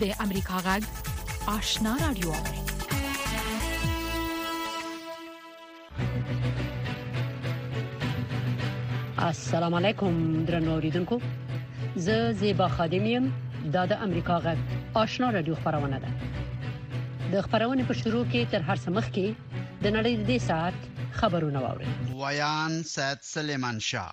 د امریکا غږ آشنا رادیو السلام علیکم درنو اوریدونکو زه زیبا خادم یم دا د امریکا غږ آشنا رادیو خبرونه ده د خبرونې په شروع کې تر هر څه مخکې د نړۍ د ساعت خبرونه واوري ویان سید سلیمان شاه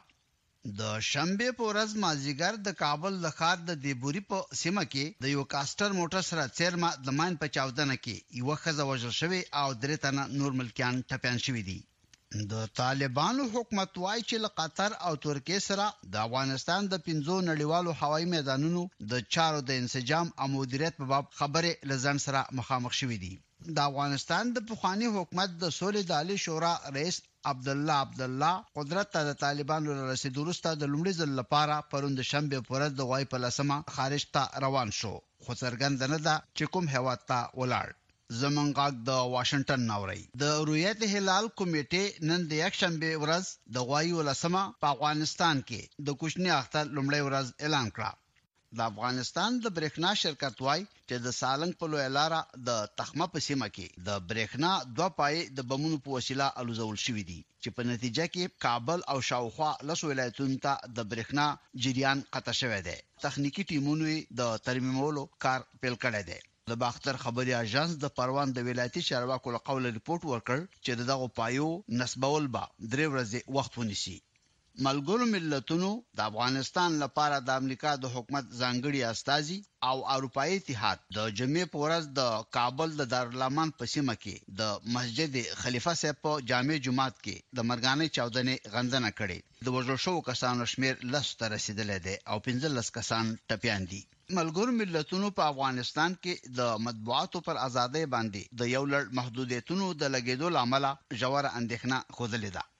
د شنبې په ورځ مازدیګر د کابل د ښار د دیبوري په سیمه کې د یوه کاسټر موټر سره څېرمه د ماین په چاودنه کې یوه ښځه وژل شوې او درې تنه نور ملکیان ټپیان شوي دي. د طالبانو حکومت وایي چې له قطر او ترکیې سره د افغانستان د پنځو نړیوالو هوایي میدانونو د چارو د انسجام او مدیریت په باب خبرې له ځنډ سره مخامخ شوې دي. د افغانستان د پخواني حکومت د سولې د عالي شورا رئیس عبدالله عبدالله قدرت ته د طالبانو له رسېدو وروسته د لومړي ځل لپاره پرون د شنبې په ورځ د غوایي په لسمه خارج ته روان شو، خو څرګنده نه ده چې کوم هېواد ته ولاړ. زموږ غږ د واشنګټن نه اورئ. د رویت هلال کمېټې نن د یکشنبې ورځ، د غواییو لسمه، په افغانستان کې د کوچني اختر لومړۍ ورځ اعلان کړه. د افغانستان د برېښنا شرکت وايي چې د سالنګ په لویه لاره د تخمه په سیمه کې د برېښنا دوه پایې د بمونو په وسیله الوزول شوي دي چې په نتیجه کې کابل او شاوخوا لسو ولایتونو ته د برېښنا جریان قطع شوی دی. تخنیکي ټیمونو یې د ترمیمولو کار پیل کړی دی. د باختر خبري اژانس د پروان د ولایتي چارواکو له قوله رپوټ ورکړ چې د دغو پایو نصبول به درې ورځې وخت ونیسي. ملګرو ملتونو د افغانستان لپاره د امریکا د حکومت ځانګړي استازي او اروپايي اتحاد د جمعې په ورځ د کابل د دارالامان په سیمه کې د مسجد خلیفه صاحب په جامع جومات کې د مرګانۍ چاودنې غندنه کړې. د وژل شوو کسانو شمېر لسو ته رسېدلی دی او پنځلس کسان ټپیان دي. ملګرو ملتونو په افغانستان کې د مطبوعاتو پر ازادۍ باندې د یو لړ محدودیتونو د لګېدو له امله ژوره اندېښنه ښودلې ده.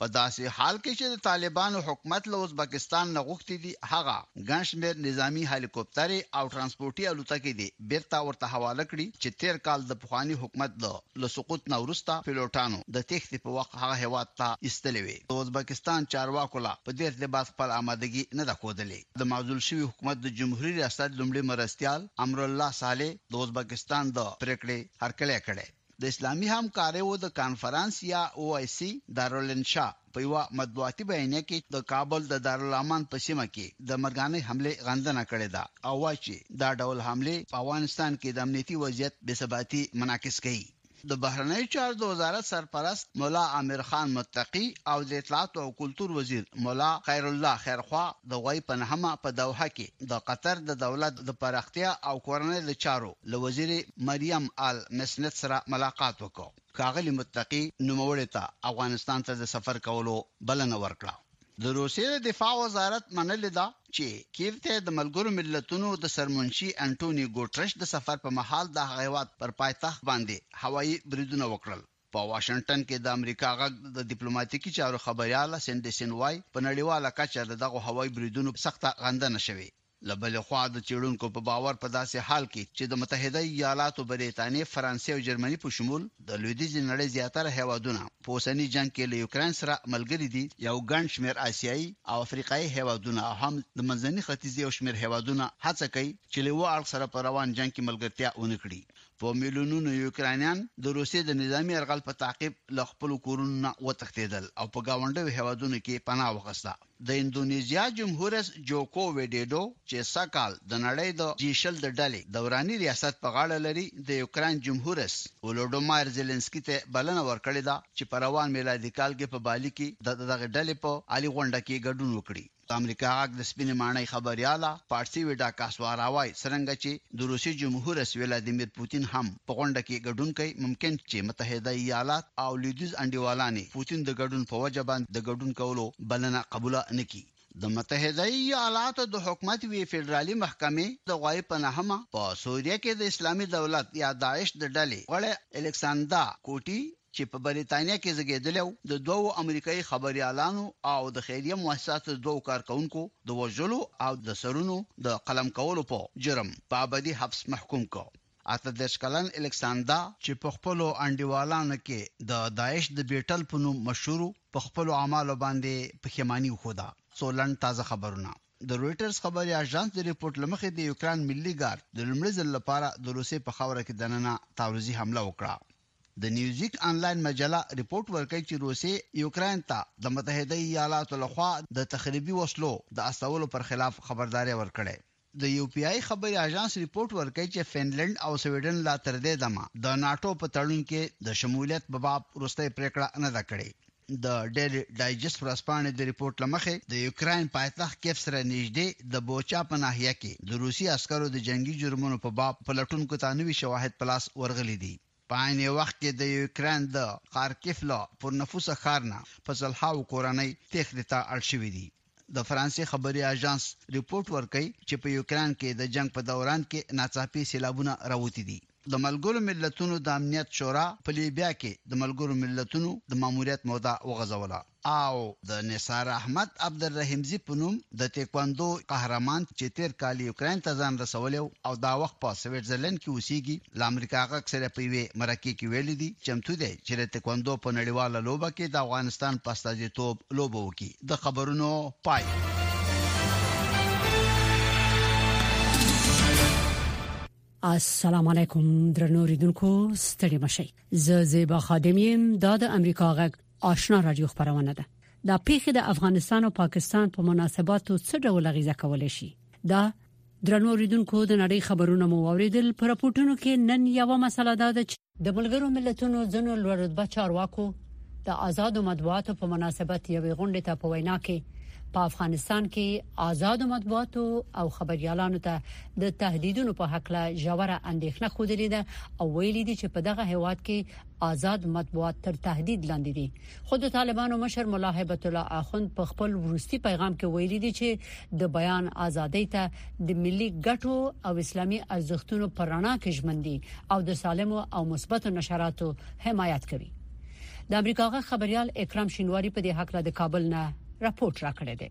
په داسې حال کې چې د طالبانو حکومت له ازبکستان نه غوښتي دي هغه ګڼ شمېر نظامي هلیکوپترې او ټرانسپورټي الوتکې دې بېرته ورته حواله کړي چې تېر کال د پخواني حکومت د له سقوط نه وروسته پیلوټانو د تېښتې په وخت هغه هېواد ته ایستلې وې. د ازبکستان چارواکو لا په دې ارتباط خپله امادګي نه ده ښودلې. د معزول شوي حکومت د جمهوري ریاست لومړي مرستیال امرالله صالح د ازبکستان د پرېکړې هرکلی کړی. د اسلامي همکاریو د کانفرنس یا OIC دارالانشاء په یوه مطبوعاتي بیانیه کې د کابل د دارالامان په سیمه کې د مرګانۍ حملې غندنه کړې ده او وایي چې دا ډول حملې په افغانستان کې د امنیتي وضعیت بې ثباتي منعکس کوي. د بهرنیو چارو د وزارت سرپرست ملا عامر خان متقي او د اطلاعاتو او کلتور وزیر ملا خیرالله خیرخواه د غويي په نهمه په دوحه کې د قطر د دولت د پراختیا او کورنۍ د چارو له وزیرې مریم ال مسنت سره ملاقات وکړ. ښاغلي متقي نوموړې ته افغانستان ته د سفر کولو بلنه ورکړه. د روسیې د دفاع وزارت منلې ده چې کیف ته د ملګرو ملتونو د سرمنشي انټوني ګوټرش د سفر په مهال د هغه هېواد پر پایتخت باندې هوایي بریدونه وکړل. په واشنګټن کې د امریکا غږ د دیپلوماتیکي چارو خبریاله سنډي سن وايي، په نړیواله کچه د دغو هوایي بریدونو سخته غندنه شوې. له بلې خوا د څېړونکو په باور په داسې حال کې چې د متحده ایالاتو، بریتانیې، فرانسې او جرمني په شمول د لویدیځې نړۍ زیاتره هېوادونه په اوسني جنګ کې له یوکراین سره ملګري دي، یو ګڼ شمېر اسیايي او افریقايي هېوادونه او هم د منځني ختیځ یو شمېر هېوادونه هڅه کوي چې له یوه اړخ سره په روان جنګ کې ملګرتیا ونه کړي. په میلیونونو یوکراینیان د روسیې د نظامي یرغل په تعقیب له خپلو کورونو نه وتښتېدل او په ګاونډیو هېوادونو کې پناه وغوښته. د اندونیزیا جمهور رئیس جوکو ویډیډو چې سږکال د نړۍ د جي شل د ډلې د وراني ریاست په غاړه لري، د یوکراین جمهور رئیس ولوډومایر زیلنسکي ته بلنه ورکړې ده چې په روان میلادي کال کې په بالي کې د دغې ډلې په عالي غونډه کې ګډون وکړي. د امریکا غږ د سپینې ماڼۍ خبریاله پارسي ویډا کاسوارا وايي، څرنګه چې د روسیې جمهور رئیس ولادیمیر پوتین هم په غونډه کې ګډون کوي، ممکن چې متحده ایالات او لویدیځ انډیوالان یې پوتین د ګډون په وجه باندې د ګډون کولو بلنه قبوله نه کړي. د متحده ایالاتو د حکومت یوې فدرالي محکمې د غوايي په نهمه په سوریه کې د اسلامي دولت یا داعش د ډلې غړی الکساندا کوټي چې په بریتانیا کې زږیدلی و، د دوو امریکایي خبریالانو او د خیریه موسساتو د دوو کارکوونکو د وژلو او د سرونو د قلم کولو په جرم په ابدي حبس محکوم کړ. اته دېرش کلن الکساندا، چې په خپلو انډیوالانو کې د داعش د بیټل په نوم مشهور و، په خپلو اعمالو باندې پښیماني وښوده. څو لنډ تازه خبرونه. د رویټرز خبري اژانس د رپوټ له مخې د یوکراین ملي ګارد د لومړي ځل لپاره د روسیې په خاوره کې دننه تعرضي حمله وکړه. د نیوزویک انلاین مجله رپوټ ورکوي چې روسیې یوکراین ته د متحده ایالاتو له خوا د تخریبي وسلو د استولو پر خلاف خبرداری ورکړی. د یوپیايي خبري اژانس رپوټ ورکوي چې فنلنډ او سویډن لا تر دې دمه د ناټو په تړون کې د شمولیت په باب وروستۍ پریکړه نه ده کړې. د ډیلی ډایجست ورځپاڼې د رپورټ لمخې د یوکراین پایتخت کیف سره نږدې د بوچا په ناحیه کې د روسي عسکرو د جنگي جرمونو په باب پلټونکو ته نوي شواهد په لاس ورغلي دي. په عین وخت کې د یوکراین د خارکیف له پرنفوسه ښار نه په سلهاوو کورنۍ تېښتې ته اړ شوې دي. د فرانسې خبري آژانس رپورټ ورکوي چې په یوکران کې د جنګ په دوران کې ناڅاپي سیلابونه راوتي دي. د ملګرو ملتونو د امنیت شورا په لیبیا کې د ملګرو ملتونو د ماموریت موده وغځوله او د نثار احمد عبدالرحیمزي په نوم د تیکواندو قهرمان چې تیر کال یوکراین ته ځان رسولی او دا وخت په سویټزرلند کې اوسیږي له امریکا غږ سره په یوې مرکې کې ویلي دي چمتو دی چې د تیکواندو په نړیواله لوبه کې د افغانستان په استازیتوب لوبه وکړي د خبرونو پای السلام علیکم درنو ریدونکو ستړي مشي زه زیبا خادمیم دا د امریکا غږ آشنا رادیو خبرونه ده دا پیښه د افغانستان او پاکستان په مناسباتو څه ډول غیزه کول شي دا درنو اوریدونکو د نړۍ خبرونه مو اوریدل پر راپورټونو کې نن یو مسله دا ده چې د ملګرو ملتونو ځنو لوړ رتبه چارواکو د آزادو مطبوعاتو په مناسبت یوې غونډې ته په وینا کې په افغانستان کې آزادو مطبوعاتو او خبريالانو ته د تهدیدونو په حق له جوړه اندېښنه خوده لیده او ویلي دي چې په دغه هواد کې آزاد مطبوعات تر تهدید لاندې دي خو د طالبانو مشر ملا هیبت الله اخوند په خپل وروستي پیغام کې ویلي دي چې د بیان ازادۍ ته د ملي ګټو او اسلامي ارزښتونو پر رڼا کې ژمن دي او د سالم او مثبت نشراتو حمایت کوي د امریکا غا خبريال اکرام شینواری په دې حق له کابل نه راپورټ راکړی دی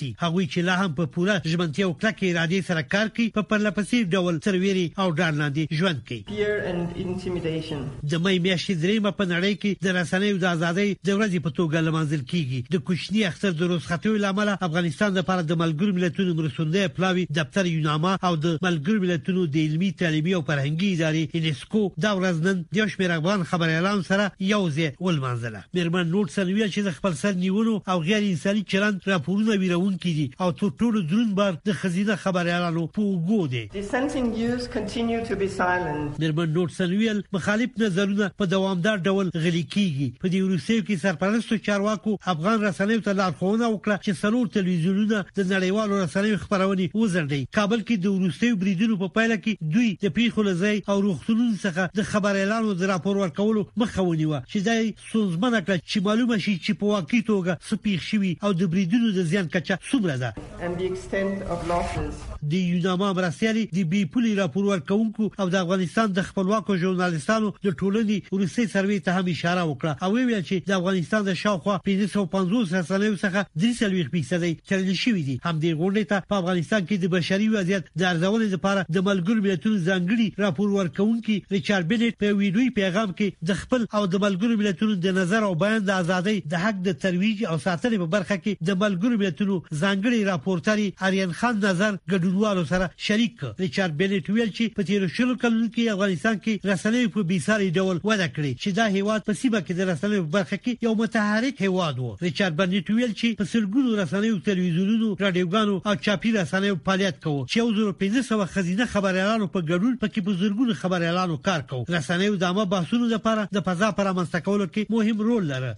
دي، هغوی چې لا هم په پوره ژمنتیا او کلکې ارادې سره کار کوي، په پرله پسې ډول تر وېرې او ډار لاندې ژوند کوي. Fear and Intimidation. د مۍ میاشتې درېیمه په نړۍ کې د رسنیو د ازادۍ د ورځې په توګه لمانځل کېږي. د کوچني اختر د روسختیو له امله افغانستان لپاره د ملګرو ملتونو مرستندویه پلاوي دفتر یوناما او د ملګرو ملتونو د علمي، تعلیمي او فرهنګي ادارې یونسکو دا ورځ نن د یو شمېر افغان خبریالانو سره یو ځای ولمانځله. مېرمن نوټ سره ویل چې د خپل سر نیولو او غیر انساني چلند راپورونه ویرونکي دي او تر ټولو دروند بار د ښځینه خبریالانو په اوږو دی. Dissenting views continue to be silenced. مېرمن نوټ سره ویل، مخالف نظرونه په دوامدار ډول غلي کېږي. په دې وروستیو کې سرپرستو چارواکو افغان رسنیو ته لارښوونه وکړه چې څلور تلویزیونونه د نړیوالو رسنیو خپرونې وځنډوي. کابل کې د وروستیو بریدونو په پایله کې دوی د پېښو له ځای او روغتونونو څخه د خبریالانو د راپور ورکولو مخه ونیوه. چې دا یې ستونزمنه کړه چې معلومه شي چې په واقعي توګه څه پېښ شوي او د بریدونو د زیان کچه څومره ده. د یوناما مرستیالې د بې پولې راپور ورکوونکو او د افغانستان د خپلواکو ژورنالیستانو د ټولنې وروستۍ سروې ته هم اشاره وکړه او ویې ویل چې د افغانستان د شاوخوا 1550 رسنیو څخه 43 فیصدۍ تړل شوې دي همدې غونډې ته په افغانستان کې د بشري وضعیت د ارزونې لپاره د ملګرو ملتونو ځانګړي راپور ورکوونکي ریچارډ بنټ په ویډیوي پیغام کې د خپل او د ملګرو ملتونو د نظر او بیان د ازادۍ د حق د ترویج او ساتنې په برخه کې د ملګرو ملتونو ځانګړي راپورتري اریان خان نظر ګډونوالو سره شریک کړ. ریچارد بینیټ وویل چې په تیرو شلو کلونو کې افغانستان کې رسنیو په بې ساري ډول وده کړې چې دا هیواد په سیمه کې د رسنیو په برخه کې یو متحرک هیواد و. ریچارد بنیټ وویل چې په سلګونو رسنیو، تلویزیونونو، راډیوګانو او چاپي رسنیو فعالیت کوو چې یو زرو پنځه سوه ښځینه خبریالانو په ګډون پکې په زرګونو خبریالانو کار او رسنیو د عامه بحثونو لپاره د فضا په رامنځته کولو کې مهم رول لره.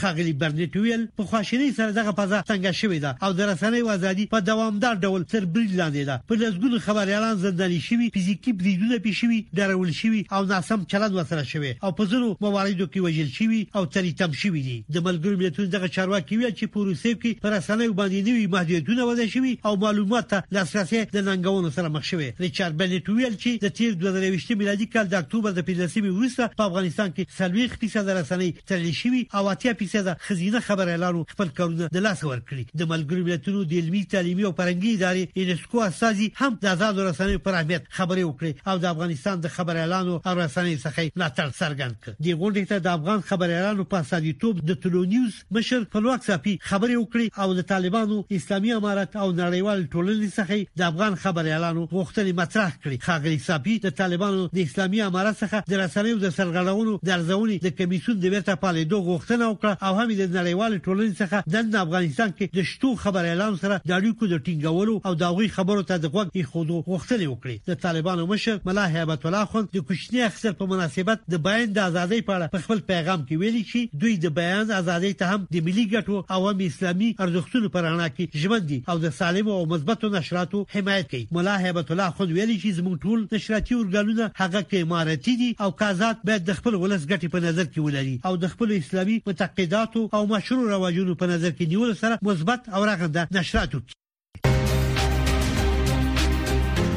ښاغلي برنیټ وویل، په خواشینۍ سره دغه فضا تنګه شوې ده او د رسنیو ازادي په دوامدار ډول تر برید لاندې ده، په لسګونو خبریالان زنداني شوي، فزیکي بریدونه پرې شوي، ډارول شوي او ناسم چلند ورسره شوی او په ځینو مواردو کې وژل شوي او تری تم شوي دي. د ملګرو ملتونو دغه چارواکي ویل چې په روسیې کې پر رسنیو باندې نوي محدودیتونه وضع شوي او معلومات ته لاسرسي د ننګونو سره مخ شوی ریچارډ بنټ ویل چې د تیر 2020 میلادي کال د اکتوبر د 15 مې وروسته په افغانستان کې 40% رسنۍ تړل شوي او 80% خزینه خبريالانو خپل کارونه د لاس ورکړي د ملګرو ملتونو د علمي تعلیمي او فرهنګي ادارې یونسکو استاذي هم د آزاد رسنیو پر اهمیت خبرې وکړي او د افغانستان د خبريالانو او رسنیو څخه ملاتړ څرګند کړ دې غونډې ته د افغان خبریالانو په استازیتوب د طلوع نیوز مشر خپلواک ساپي خبرې وکړې او له طالبانو، اسلامي امارت او نړیوالې ټولنې څخه یې د افغان خبریالانو غوښتنې مطرح کړې. ښاغلي ساپي د طالبانو د اسلامي امارت څخه د رسنیو د سرغړونو د ارزونې د کمیسیون د بېرته فعالېدو غوښتنه وکړه او هم یې د نړیوالې ټولنې څخه دننه افغانستان کې د شتو خبریالانو سره د اړیکو د ټینګولو او د هغوی خبرو ته د غوږ ایښودو غوښتنې وکړې. د طالبانو مشر ملا هیبت الله اخوند د کوچني اختر په مناسبت د بیان د ازادۍ په اړه په خپل پیغام کې ویلي چې دوی د بیان ازادۍ ته هم د ملي ګټو او هم اسلامي ارزښتونو پر اړه کې ژمن دي او د سالم او مثبتو نشراتو حمایت کوي ملا هیبت الله اخوند ویلي چې زموږ ټول نشراتي ارګانونه هغه کې امارتي دي او کازات باید د خپل ولس ګټې په نظر کې ولري او د خپل اسلامي متقداتو او مشروع رواجونو په نظر کې نیول سره مثبت او رغنده نشرات وکړي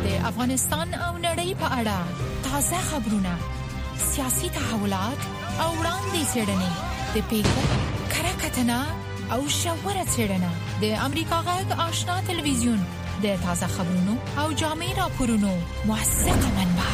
د افغانستان او نړۍ په اړه تازه خبرونه سیاسي تحولات او وړاندې څرګندې د پیښو کره کتنه او شاوره څرګندنه د امریکا غږ آشنا ټلویزیون د تازه خبرونو او جامع راپورونو موثقه منبع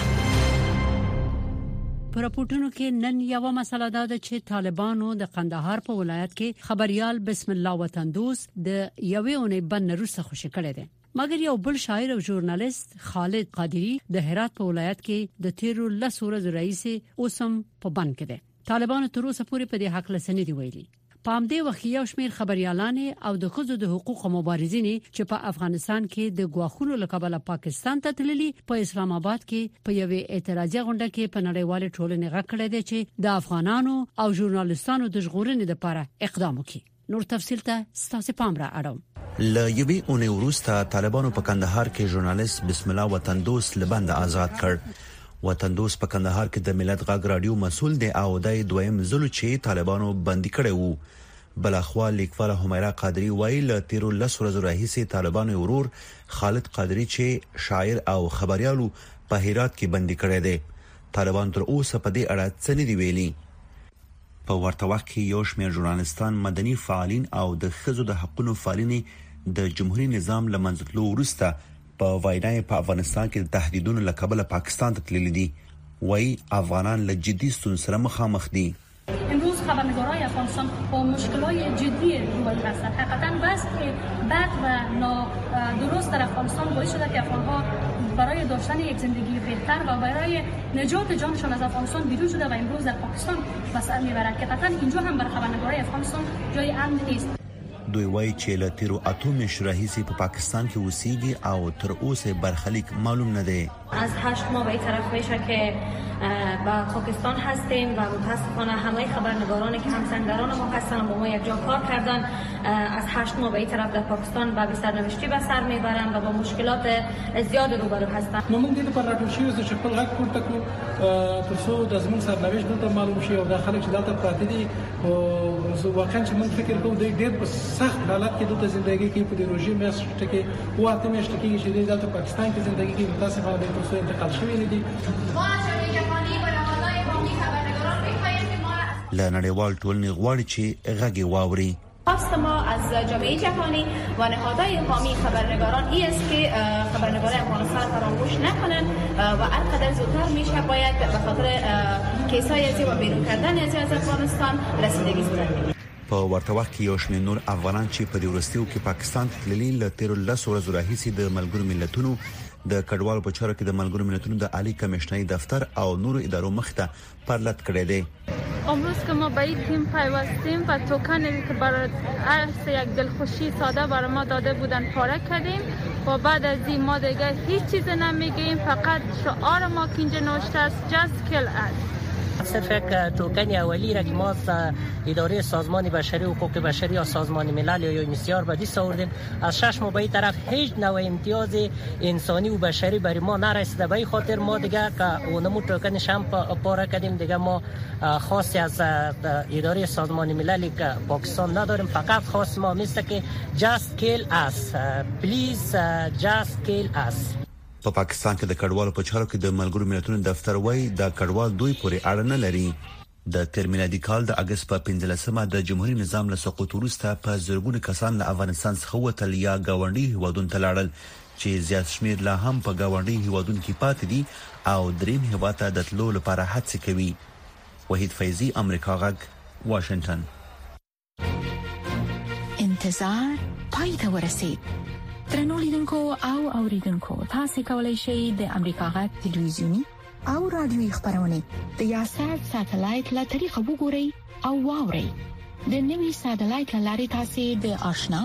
پر راپورټونو کې نن یو مسله دا ده چې طالبانو د قندهار په ولایت کې خبريال بسم الله وطندوس د یوې اونۍ بند نرسه خوشی کړی دی مګر یو بل شاعر او ژورنالیست خالد قادری د هرات په ولایت کې د تیرو لس ورځو رئیس اوسم په بند کې دی طالبانو تر اوسه پورې په دې حق لسنې دی ویلي پام دې وخت یو شمیر خبريالان او د خزو د حقوقو مبارزین چې په افغانستان کې د غواخونو لکبل پاکستان ته تللي په اسلام آباد کې په یوې اعتراضي غونډه کې په نړیوال ټولنې غږ کړی دی چې د افغانانو او ژورنالستانو د ژغورنې لپاره اقدام وکړي نور تفصیل ته ستاسو پام را اړوم له یوې اونۍ وروسته طالبانو په کندهار کې ژورنالیست بسم الله وطن دوست لبند آزاد کړ وطن دوست په کندهار کې د ملت غږ رادیو مسول دی او د دویم ځل چې طالبانو بندي کړی وو بلخوا لیکواله حمیرا قادری وایي له تیرو لس ورځو راهیسې طالبانو ورور خالد قادری چې شاعر او خبريالو په هرات کې بندي کړی دی طالبان تر اوسه په دې اړه څه نه دی ویلي په ورته وخت کې یو شمېر ژورنالستان، مدني فعالین او د ښځو د حقونو فعالینې د جمهوري نظام له منځه تلو وروسته په وینا یې په افغانستان کې د تهدیدونو له کبله پاکستان ته تللي دي. وايي، افغانان له جدي ستونزو سره مخامخ دي. امروز خبرنگارای افغانستان با مشکلای جدی روبرو هستند حقیقتا وضع بد و نادرست در افغانستان باعث شده که افغانها برای داشتن یک زندگی بهتر و برای نجات جانشان از افغانستان بیرون شده و امروز در پاکستان دوی وايي چې له تېرو اتو میاشتو راهیسې په پاکستان کې اوسېږي او تر اوسه یې برخلیک معلوم نه دی. از هشت ماه به این طرف میشه که به پاکستان هستیم و متاسفانه همه خبرنگارانی که همسنگران ما هستن با ما یک جا کار کردن از هشت ماه به این طرف در پاکستان به سرنوشتی به سر میبرن و با مشکلات زیاد روبرو هستن ما موږ دې پر راټول شوی چې خپل غږ پورته کړو تر څو د زمون سرنوشت دلته معلوم شي او دا خلک چې دلته پراته دي او واقعا چې موږ فکر کوو دوی ډېر په سخت حالت کې دلته ژوندۍ کوي په دې روژې میاشت کې او اته میاشتې کې چې دوی دلته پاکستان کې ژوندۍ کوي متاسفانه دوی تر څو انتقال شوي نه دي له نړیوال ټولنې غواړي چې غږ واوري خواست ما از جامعه جهانی و نهادهای حامی خبرنگاران ای است که خبرنگارای افغانستان فراموش نکنند و هر قدر زودتر میشه باید به خاطر کیسای ازی و بیرون کردن ازی از افغانستان رسیدگی صورت په ورته وخت کې یو شمېر نور افغانان چې په دې ورستیو کې پاکستان ته تللي له تیر لس ورځو راهیسې د ملګرو ملتونو د کډوالو په چارو کې د ملګرو ملتونو د عالی کمېشنۍ دفتر او نورو ادارو مخ ته پرلت کړی دی. امروز که ما به این تیم پیوستیم و توکنی که برای عرس یک دلخوشی ساده برای ما داده بودند پاره کردیم و بعد از این ما دیگه هیچ چیز نمیگیم فقط شعار ما که اینجا نوشته است جست کل است صرف یک توکن اولی را که ما از اداره سازمان بشری حقوق بشری یا سازمان ملل یا یونیسیار به دست آوردیم از شش ماه به این طرف هیچ نوع امتیاز انسانی و بشری بر ما نرسیده به این خاطر ما دیگه که اونمو توکنش هم پاره کردیم دیگه ما خاصی از اداره سازمان ملل که پاکستان نداریم فقط خاص ما مثل که جاست کیل اس پلیز جاست کیل اس په پا پاکستان کې د کډوالو په چارو کې د ملګرو ملتونو دفتر وایي دا کډوال دوی پورې اړه نه لري د تېر میلادي کال د اګست په پنځلس مه د جمهوري نظام له سقوط وروسته په زرګونو کسان له افغانستان څخه ووتل یا ګاونډیو هېوادونو ته لاړل چې زیات شمېر لا هم په ګاونډیو هېوادونو کې پاتې دي او دریم هېواد ته د تلو لپاره هڅې کوي. وحید فیضي، امریکا غږ، واشنګټن. انتظار پای ته ورسید ترنو لیدونکو او اوریدونکو تاسو کولی شئ د امریکا غټ ټلویزیونی او رادیوي خبرونه د یاسر ساتلایت له طریقه وګورئ او واورئ د نوي ساتلایت لارې تاسو د آشنا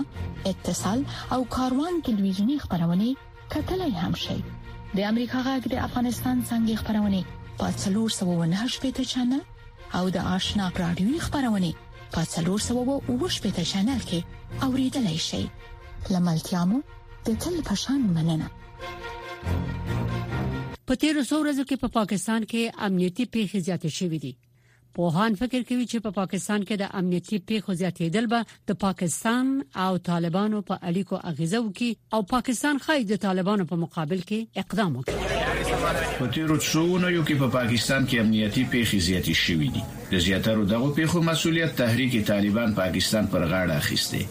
اتصال او کاروان ټلویزیونی خبرونه کتلای هم شئ د امریکا غږ د افغانستان څنګه خبرونه په 398 چنل او د آشنا رادیوي خبرونه په 390 چینل کې اوریدلای شئ لملتيامو د تل پشان مننه په تیر څو ورځو کې په پا پاکستان کې امنیتي پیښې زیاتې شوې دي پوهان فکر کوي چې په پا پاکستان کې د امنیتي پیښو زیاتېدل به د پاکستان او طالبانو په اړیکو اغیزه وکړي او پاکستان خای د طالبانو په مقابل کې اقدام وکړي په تیرو څو نه یو کې په پاکستان کې امنیتي پیښې زیاتې شوې دي د زیاترو دغو پېښو مسوولیت تحریک طالبان پاکستان پر غاړه اخیستی.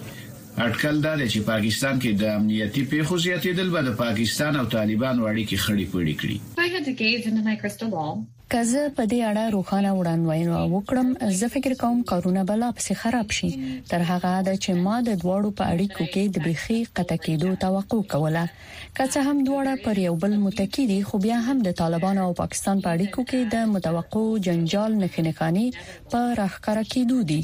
اټکل دا دی چې پاکستان کې د امنیتي پېښو زیاتېدل به د پاکستان او طالبانو اړیکې خړې پړې کړي. If I had to gaze into my crystal ball. که زه په دې اړه روښانه وړاندوینه وکړم، زه فکر کوم کارونه به لا پسې خراب شي. تر هغه حده چې ما د دواړو په اړیکو کې د بیخي قطع کېدو توقع کوله. که څه هم دواړه پر یو بل متکی دي خو بیا هم د طالبانو او پاکستان په اړیکو کې د متوقع جنجال نښې نښانې په راښکاره کېدو دي.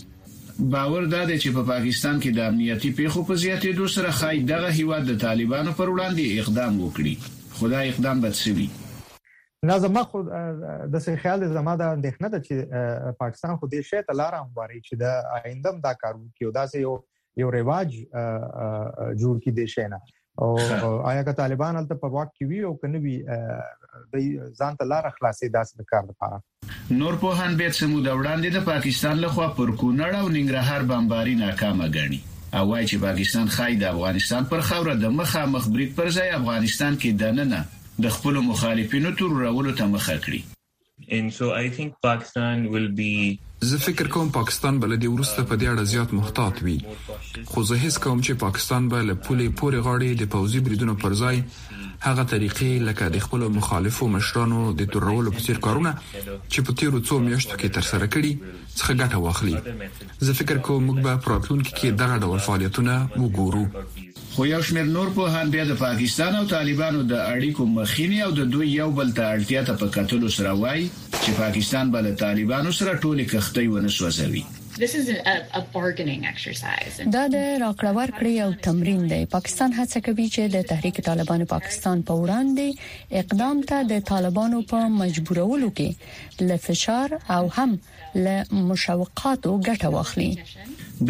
باور دا دی چې په پاکستان کې د امنیتي پېښو په زیاتېدو سره ښايي دغه هېواد د طالبانو پر وړاندې اقدام وکړي، خو دا اقدام به څه وي؟ نه زما خو داسې خیال دی، زما دا اندېښنه ده چې پاکستان خو دې شي ته لاره همواري چې دا آینده هم دا کار وکړي او داسې یو یو رواج جوړ کی دی شنه او آیا که طالبان هلته په واک کې وي او کنه وي د ځان ته لار خلاصې داسې کار لپاره نور په هان به څه مو دا وړاندې د پاکستان لخوا پر کونړ او ننګرهار بمباري ناکامه غني او وای چې پاکستان خای د افغانستان پر خاور د مخه مخ برید پر ځای افغانستان کې دننه د خپل مخالفینو تر ورولو ته مخه کړی زه فکر کوم پاکستان به له دې وروسته په دې اړه زیات محتاط وي، خو زه حس کوم چې پاکستان به له پولې پورې غاړې د پوځي بریدونو پر ځای هغه طریقې لکه د خپلو مخالفو مشرانو د تورولو په څیر کارونه چې په تیرو څو میاشتو کې تر سره کړي څخه ګټه واخلي. زه فکر کوم موږ به په راتلونکي کې دغه ډول فعالیتونه وګورو. خو یو شمېر نور پوهان بیا د پاکستان او طالبانو د اړیکو مخینې او د دوی یو بل ته اړتیا ته په کتلو سره وايي چې پاکستان به له طالبانو سره ټولې کښتۍ ونه سوځوي. دا د راکړه ورکړې یو تمرین دی. پاکستان هڅه کوي چې د تحریک طالبان پاکستان په وړاندې اقدام ته د طالبانو په مجبورولو کې له فشار او هم له مشوقاتو ګټه واخلي.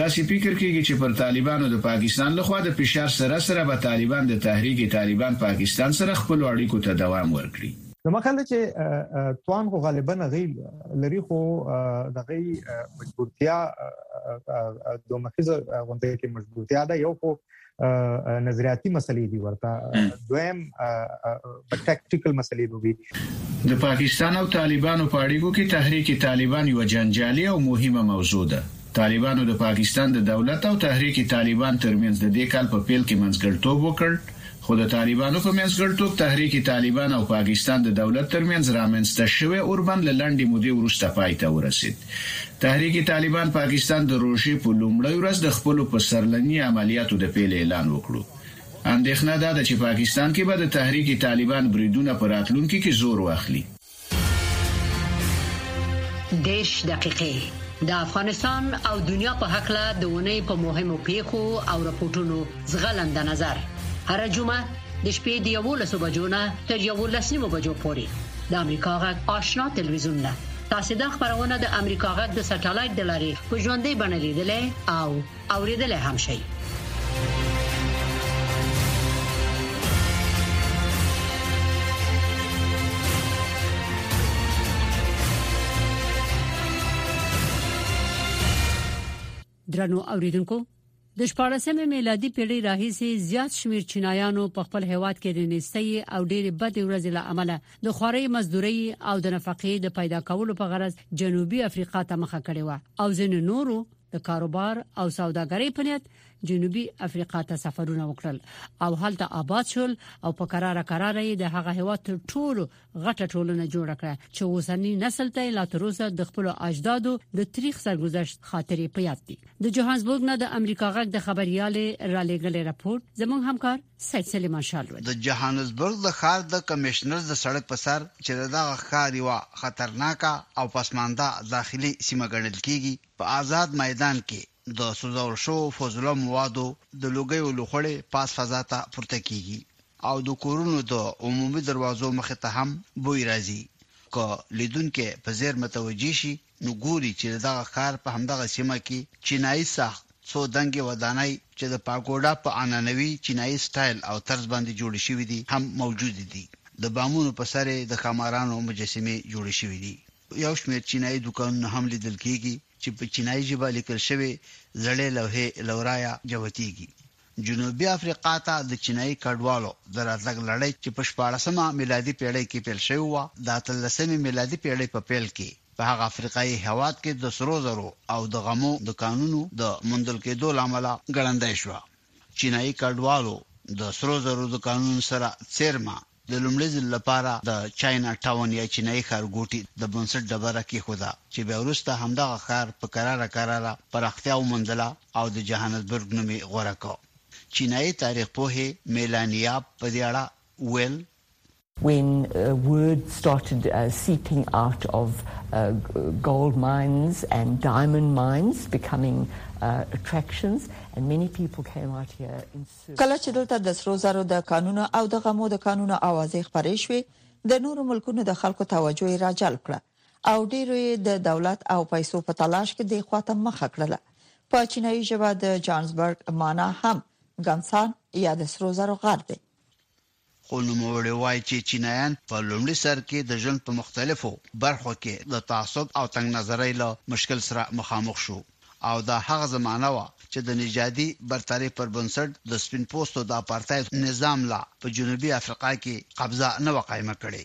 داسې فکر کېږي چې پر طالبانو د پاکستان له خوا د فشار سره سره به طالبان د تحریک طالبان پاکستان سره خپلو اړیکو ته دوام ورکړي. زما خیال ده چې توان خو غالباً هغوی لري خو د هغوی مجبورتیا دوه مخیزه غونډه کې مجبورتیا ده، یو خو نظریاتي مسلې دي ورته دویم ټاکټیکل مسلې دي د پاکستان او طالبانو په اړیکو کې تحریک طالبان یو جنجالي او مهمه موضوع ده طالبانو د پاکستان د دولت او تحریک طالبان ترمنځ د دې کال په پیل کې منځګړتوب وکړ خو د طالبانو په منځګړتوب تحریک طالبان او پاکستان د دولت ترمنځ رامنځته شوی اوربند له لنډې مودې وروسته پای ته ورسید تحریک طالبان پاکستان د روژې په لومړۍ ورځ د خپلو پسرلني عملیاتو د پیل اعلان وکړو. اندېښنه دا ده چې پاکستان کې به د تحریک طالبان بریدونه په راتلونکي کې زور واخلي. دېرش دقیقې د افغانستان او دنیا په هکله د اونۍ په مهمو پېښو او رپوټونو ځغلنده نظر هره جمعه د شپې د یوولسو بجو نه تر یوولس نیمو بجو پورې د امریکا غږ آشنا تلویزیون له تاسې دا خبرونه د امریکا غږ د سټلایټ د لارې په ژوندۍ بڼه لیدلې او اوریدلې هم شئ درنو اوریدونکو د 14مې میلادي پیړۍ راهیسې زیات شمیر چینایانو په خپل هیواد کې د نېستۍ او ډېری بدې ورځې له امله د خوري مزدوري او د نفقې د پیدا کولو په غرض جنوبي افریقا ته مخه کړې و او ځینې نورو د کاروبار او سوداګرۍ په نیت جنوبي افریقا ته سفرونه وکړل او هلته آباد شول او په قرار قرار یې د هغه هیواد تر ټولو غټه ټولنه جوړه کړه چې اوسنی نسل ته لا تر اوسه د خپل اجدادو د تاریخ سرګذشت خاطرې په یاد دي د جوهانسبورګ نه د امریکا غږ د خبريالې را لېګلې راپور زموږ همکار سید سلیمان شال ول د جوهانسبورګ د ښار د کمشنر د سړک په سر چې دغه ښار یو خطرناکه او پسمانده داخلي سیمه ګڼل کیږي په آزاد میدان کې د سوځول شوو فضله موادو د لوګیو لوخړې پاس فضا ته پورته کیږي او د کورونو د عمومي دروازو مخې ته هم بوی راځي. که لیدونکی په ځیر متوجه شي نو ګوري چې د دغه ښار په همدغه سیمه کې چینایي ساخت څو دنګې ودانۍ چې د پاګوډا په عنعنوي چینایي سټایل او طرز باندې جوړې شوې دي هم موجودې دي. د بامونو په سر یې د ښامارانو مجسمې جوړې شوې دي. یو شمېر چینایي دوکانونه هم لیدل کېږي چې په چینایي ژبه لیکل شوې زړې لوحې له ورایه جوتېږي. جنوبي افریقا ته د چینایي کډوالو د راتګ لړۍ چې په شپاړسمه میلادي پېړۍ کې پیل شوې وه، د اتلسمې میلادي پېړۍ په پیل کې په هغه افریقایي هېواد کې د سرو زرو او د غمو د کانونو د موندل کېدو له امله ګړندۍ شوه. چینایي کډوالو د سرو زرو د کانونو سره څېرمه د لومړي ځل لپاره د چاينا ټاون يا چينايي ښارګوټي د بنسټ ډبره کېښوده چې بيا وروسته همدغه ښار په کراره کراره پراختيا وموندله او د جهانسبرګ نوم يې غوره کړ. چينايي تاريخ پوهې ميلاني ياب په دې اړه وويل. When word started seeping out of gold mines and diamond mines becoming attractions and many people came out here in. کله چې دلته د سرو زرو د کانونو او د غمو د کانونو اوازې خبرې شوې، د نورو ملکونو د خلکو توجه یې راجلب کړه او ډېرو یې د دولت او پیسو په تلاش کې دې خوا ته مخه کړله. په چینایي ژبه د جانسبرګ مانا هم ګنسان یا د سرو زرو غر دی. خو نوموړې وايي چې چینایان په لومړي سر کې د ژوند په مختلفو برخو کې د تعصب او تنګ نظرۍ له مشکل سره مخامخ شو او دا هغه زمانه وه چې د نژادي برترۍ پر بنسټ د سپین پوستو د اپارتاید نظام لا په جنوبي افریقا کې قبضه نه وه قایمه کړې.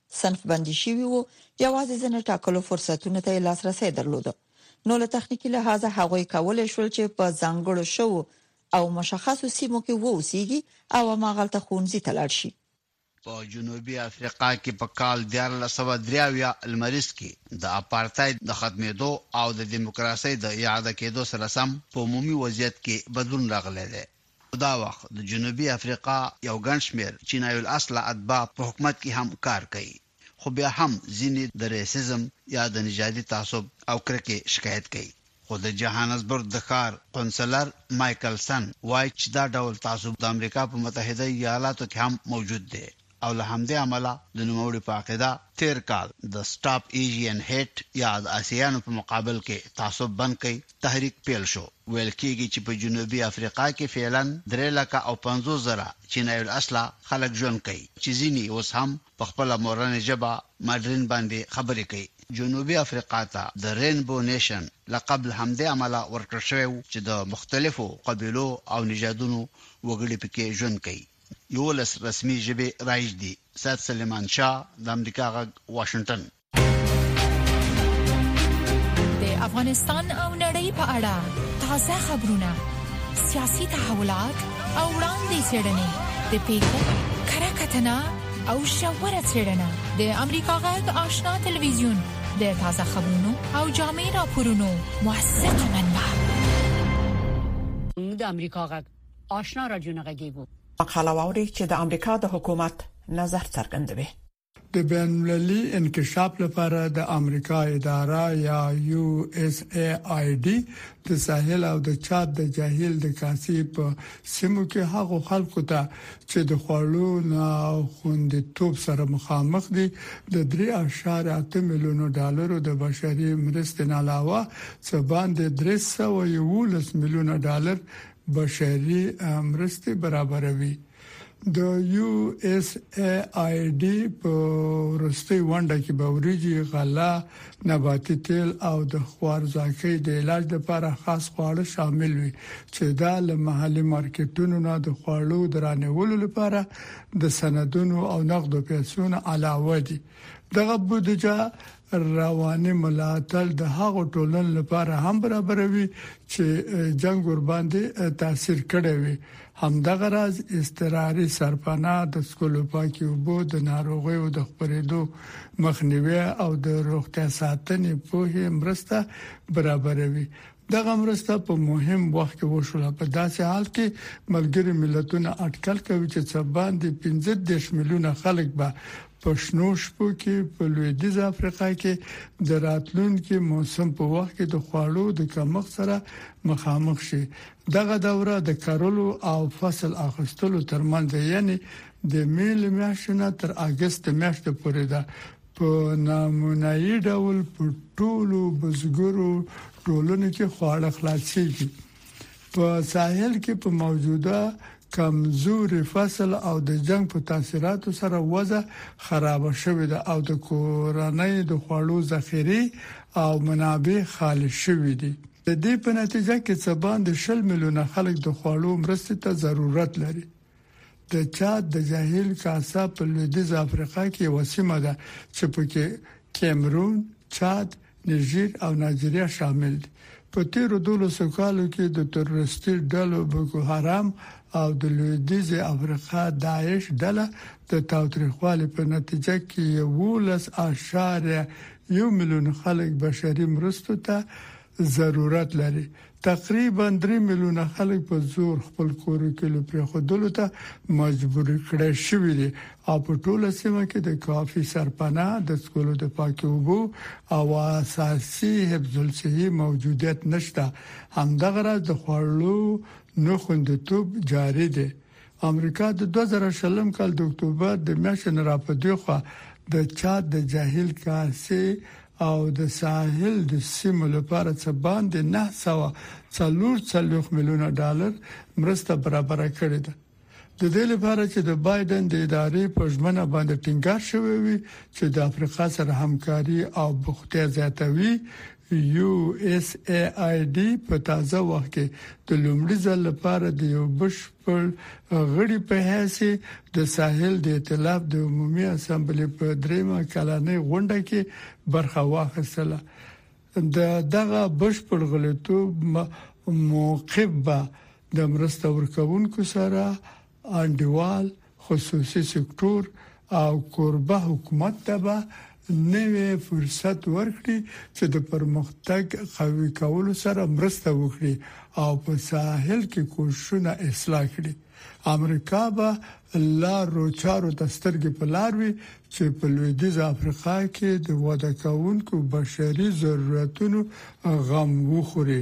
صنف بندي شوي وو، یوازې ځینو ټاکلو فرصتونو ته یې لاسرسی درلود، نو له تخنیکي لحاظه هغوی کولای شول چې په ځانګړو شوو او مشخصو سیمو کې واوسیږي او هماغلته ښوونځي ته لاړ شي. په جنوبي افریقا کې په کال دیارلس سوه درې اویا لمریز کې د اپارتاید د ختمیدو او د دیموکراسۍ د اعاده کیدو سره سم په عمومي وضعیت کې بدلون راغلی دی. په دا وخت د جنوبي افریقا یو ګڼ شمېر چینایي الاصله اتباع په حکومت کې هم کار کوي، خو بیا هم ځینې د ریسیزم یا د نژادي تعصب او کرکې شکایت کوي، خو د جهانسبورګ د ښار قونسلر مایکل سن وايي چې دا ډول تعصب د امریکا په متحده ایالاتو کې هم موجود دی. او له همدې امله د نوموړي په عقیده تېر کال د سټاپ ایژین هیټ یا د اسیایانو په مقابل کې تعصب بند کړئ تحریک پیل شو. ویل کېږي چې په جنوبي افریقا کې فعلاً درې لکه او پنځوس زره چینایي الاصله خلک ژوند کوي چې ځیني یې اوس هم په خپله مورنۍ ژبه ماډرین باندې خبرې کوي. جنوبي افریقا ته د رینبو نیشن لقب له همدې امله ورکړل شوی و چې د مختلفو قبیلو او نژادونو وګړي پکې ژوند کوي. یولس رسمي ژبې رایج دي سید سلیمان شاه د امریکا غږ واشنگټن د افغانستان او نړۍ په اړه تازه خبرونه سیاسي تحولات او وړاندې څرګندې د پیښو کره کتنه او شاوره څرګندنه د امریکا غږ آشنا ټلویزیون د تازه خبرونو او جامع راپورونو موثقه منبع د امریکا غږ آشنا رادیو نه غږیږو. مقاله واورئ چې د امریکا د حکومت نظر څرګندوي. د بین المللي انکشاف لپاره د امریکا اداره یا یو اس ای آی ډي د ساحل او د چاد د جهیل د کاسي په سیمو کې هغو خلکو ته چې د خوړو نه خوندیتوب سره مخامخ دي د 3.8 میلیون ډالرو د بشري مرستې نه علاوه څه باندې 311 میلیون ډالر بشري مرستې برابروي د یو اس ای ډي په ورستي ونده کې به وريجي غله نباتي تیل او د خوار ځاکي د علاج لپاره خاص خواړه شامل وي چې دا له محلي مارکیټونو نه د خوړو درانیولو لپاره د سندونو او نقدو پیسو نه علاوه دي دغه بودجه رواني ملاتړ د هغو ټولنو لپاره هم برابروي چې جنگ ورباندې تاثیر کړی وي همدغه راز استراري سرپناه د سکولو پاکي وبو د ناروغیو د خبرېدو مخنیوي او د روغتیا ساتنې په هي مرسته برابروي دغه مرسته په مهم وخت کې وشوله په داسې حال کې ملګری ملتونه اټکل کوي چې څه باندې 15 میلیونه خلک به په شنو شپو کې په لویدیځ افریقا کې د راتلونکي موسم په وخت کې د خوړو د کمښت سره مخامخ شي دغه دوره د کرلو او فصل اخستلو ترمنځ یعنی د می له میاشتې نه تر اگست میاشتې پورې ده په نمونایي ډول په ټولو بزګرو ټولنو کې خواړه خلاصيږي په ساحل کې په موجوده کمزوري فصل او د جنگ په تاثیراتو سره وضع خراب شوې ده او د کورنۍ د خوړو ذخیره او منابع خالي شوې دي د دې په نتیجه کې څه باندې 20 میلیونه خلک د خوړو مرستې ته ضرورت لري د چاد د جهیل کاسا په لویدیځ افریقا کې یو سیمه ده چې پکې کیمرون، چاد، نيجر او نایجریا شامل دي. په تیرو 12 کالو کې د تروریستي ډلو بوکو حرام او د لویدیځې افریقا داعش ډله د تاوتریخوالي په نتیجه کې 11.1 میلیون خلک بشري مرستو ته ضرورت لري تقریبا درې میلیونه خلک په زور خپل کور کلي پرېښودلو ته مجبور کړی شوی دی او په ټوله سیمه کې د کافي سرپنه د سکولو د پاکي وبو او اساسي حفظ الصحي موجودیت نشته همدغه راز د خوړلو نو خوندیتوب جاری دی امریکا د 2020 کال د اکتوبر د میاشتې راپدې خو د چاد د جاهل کاسې او د ساحل د سیمو لپاره څه باندې 944 میلیونه ډالر مرسته برابره کړې ده. د دې لپاره چې د بایډن د ادارې په ژمنه باندې ټینګار شوی وي چې د افریقا سره همکاري او بوختیا زیاتوي، یو ایس ای ای ډي په تازه وخت کې د لومړي ځل لپاره د یو بشپړ خپل غړي په حیث د ساحل د ائتلاف د عمومي اسمبلی په دریمه کلنۍ غونډه کې برخه واخیستله د دغه بشپړ غلطوب موقف به د مرسته ورکوونکو سره انډیوال خصوصي سکتور او کوربه حکومت ته به نوی فرصت ورکړي چې د پرمختګ قوي کولو سره مرسته وکړي او په ساحل کې کوششونه اصلاح کړي. امریکا به لارو چارو ته سترګې په لار وي چې په لویدیځه افریقا کې د وده کوونکو بشري ضرورتونو غم وخوري.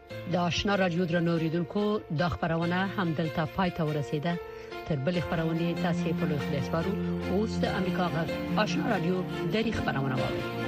د آشنا رادیو درنو ریډونکو د خبرونه هم دلته پای ته ورسیده تر بل خبرونه تاسو په لور خلاص وارو اوس د امریکا غږ آشنا رادیو د ری خبرونه وارو